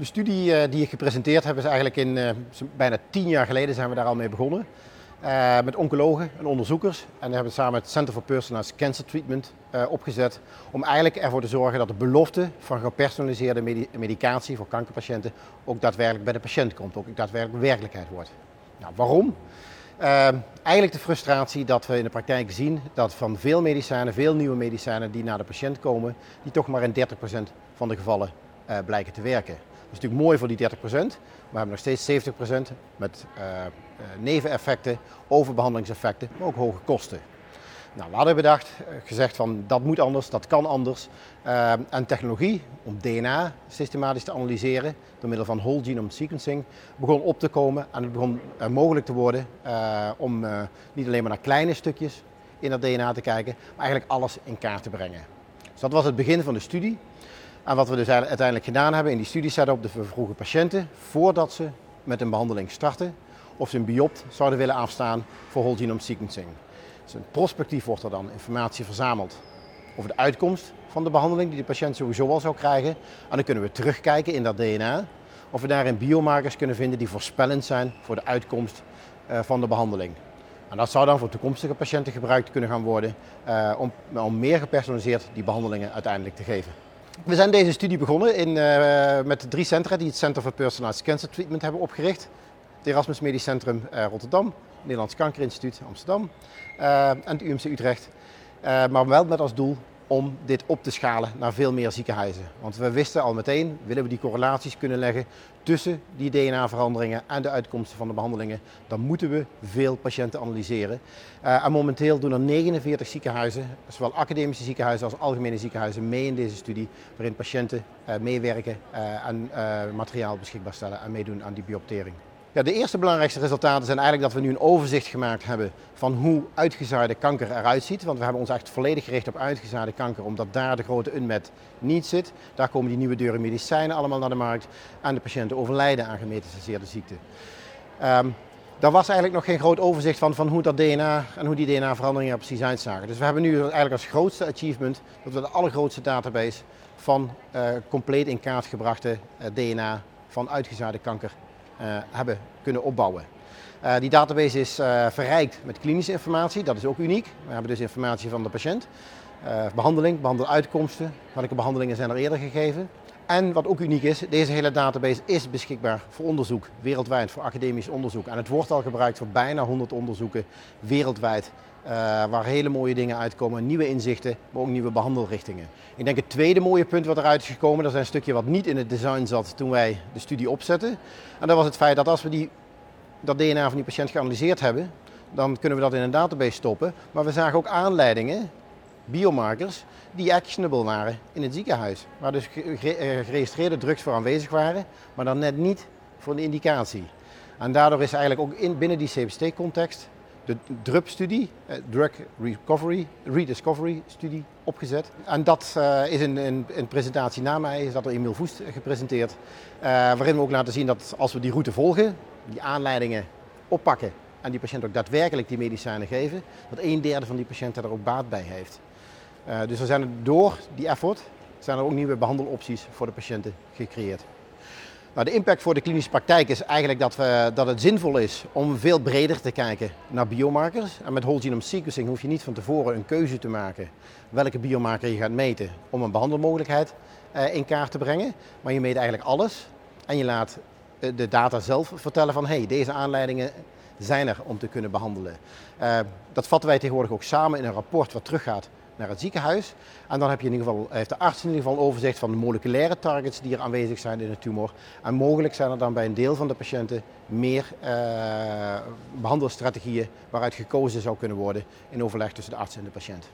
De studie eh, die ik gepresenteerd heb is eigenlijk in uh, bijna tien jaar geleden zijn we daar al mee begonnen. Uh, met oncologen en onderzoekers. En we hebben samen het Center for Personalized Cancer Treatment opgezet. Om eigenlijk ervoor te zorgen dat de belofte van gepersonaliseerde medicatie voor kankerpatiënten ook daadwerkelijk bij de patiënt komt. Ook daadwerkelijk werkelijkheid wordt. Nou, waarom? eigenlijk de frustratie dat we in de praktijk zien dat van veel medicijnen, veel nieuwe medicijnen die naar de patiënt komen, die toch maar in 30% van de gevallen blijken te werken. Is natuurlijk mooi voor die 30%, maar we hebben nog steeds 70% met uh, neveneffecten, overbehandelingseffecten, maar ook hoge kosten. Nou, we hadden bedacht, eh, gezegd van dat moet anders, dat kan anders. En technologie om DNA systematisch te analyseren door middel van whole genome sequencing begon op te komen en het begon mogelijk te worden om niet alleen maar naar kleine stukjes in dat DNA te kijken, maar eigenlijk alles in kaart te brengen. Dus dat was het begin van de studie. En wat we dus uiteindelijk gedaan hebben in die studie setup, de vroegen patiënten, voordat ze met een behandeling starten, of ze een biopt zouden willen afstaan voor whole genome sequencing. Dus prospectief wordt er dan informatie verzameld over de uitkomst van de behandeling die de patiënt sowieso al zou krijgen. En dan kunnen we terugkijken in dat DNA of we daarin biomarkers kunnen vinden die voorspellend zijn voor de uitkomst eh, van de behandeling. En dat zou dan voor toekomstige patiënten gebruikt kunnen gaan worden uh, om, om meer gepersonaliseerd die behandelingen uiteindelijk te geven. We zijn deze studie begonnen in, uh, met drie centra die het Center for Personalized Cancer Treatment hebben opgericht. Het Erasmus Medisch Centrum uh, Rotterdam, het Nederlands Kankerinstituut Amsterdam uh, en het UMC Utrecht. maar wel met als doel om dit op te schalen naar veel meer ziekenhuizen. Want we wisten al meteen, willen we die correlaties kunnen leggen tussen die DNA-veranderingen en de uitkomsten van de behandelingen, dan moeten we veel patiënten analyseren. Uh, en momenteel doen er 49 ziekenhuizen, zowel academische ziekenhuizen als algemene ziekenhuizen, mee in deze studie, waarin patiënten uh, meewerken uh, en materiaal beschikbaar stellen en meedoen aan die bioptering. Ja, de eerste belangrijkste resultaten zijn eigenlijk dat we nu een overzicht gemaakt hebben van hoe uitgezaaide kanker eruit ziet. Want we hebben ons echt volledig gericht op uitgezaaide kanker, omdat daar de grote unmet niet zit. Daar komen die nieuwe deuren medicijnen allemaal naar de markt en de patiënten overlijden aan gemetastaseerde ziekte. Um, daar was eigenlijk nog geen groot overzicht van, van hoe dat DNA en hoe die DNA-veranderingen er precies uitzagen. Dus we hebben nu eigenlijk als grootste achievement dat we de allergrootste database van uh, compleet in kaart gebrachte uh, DNA van uitgezaaide kanker hebben kunnen opbouwen. Uh, die database is uh, verrijkt met klinische informatie, dat is ook uniek. We hebben dus informatie van de patiënt, behandeling, behandeluitkomsten, welke behandelingen zijn er eerder gegeven. En wat ook uniek is, deze hele database is beschikbaar voor onderzoek wereldwijd, voor academisch onderzoek. En het wordt al gebruikt voor bijna 100 onderzoeken wereldwijd, uh, waar hele mooie dingen uitkomen, nieuwe inzichten, maar ook nieuwe behandelrichtingen. Ik denk het tweede mooie punt wat eruit is gekomen, dat is een stukje wat niet in het design zat toen wij de studie opzetten. En dat was het feit dat als we die, dat DNA van die patiënt geanalyseerd hebben, dan kunnen we dat in een database stoppen. Maar we zagen ook aanleidingen biomarkers die actionable waren in het ziekenhuis. Waar dus eh, geregistreerde drugs voor aanwezig waren, maar dan net niet voor een indicatie. En daardoor is eigenlijk ook in, binnen die CBST-context de DRUP-studie, eh, Drug Recovery, Rediscovery-studie, opgezet. En dat uh, is in een presentatie na mij, is dat door Emiel Voest gepresenteerd, uh, waarin we ook laten zien dat als we die route volgen, die aanleidingen oppakken en die patiënt ook daadwerkelijk die medicijnen geven, dat een derde van die patiënten er ook baat bij heeft. Dus er zijn door die effort zijn er ook nieuwe behandelopties voor de patiënten gecreëerd. Nou, de impact voor de klinische praktijk is eigenlijk dat, we, dat het zinvol is om veel breder te kijken naar biomarkers. En met whole genome sequencing hoef je niet van tevoren een keuze te maken welke biomarker je gaat meten om een behandelmogelijkheid uh, in kaart te brengen. Maar je meet eigenlijk alles en je laat uh, de data zelf vertellen van hey, deze aanleidingen zijn er om te kunnen behandelen. Uh, dat vatten wij tegenwoordig ook samen in een rapport wat teruggaat naar het ziekenhuis. En dan heb je in ieder geval, heeft de arts in ieder geval overzicht van de moleculaire targets die er aanwezig zijn in de tumor. En mogelijk zijn er dan bij een deel van de patiënten meer uh, behandelstrategieën waaruit gekozen zou kunnen worden in overleg tussen de arts en de patiënt.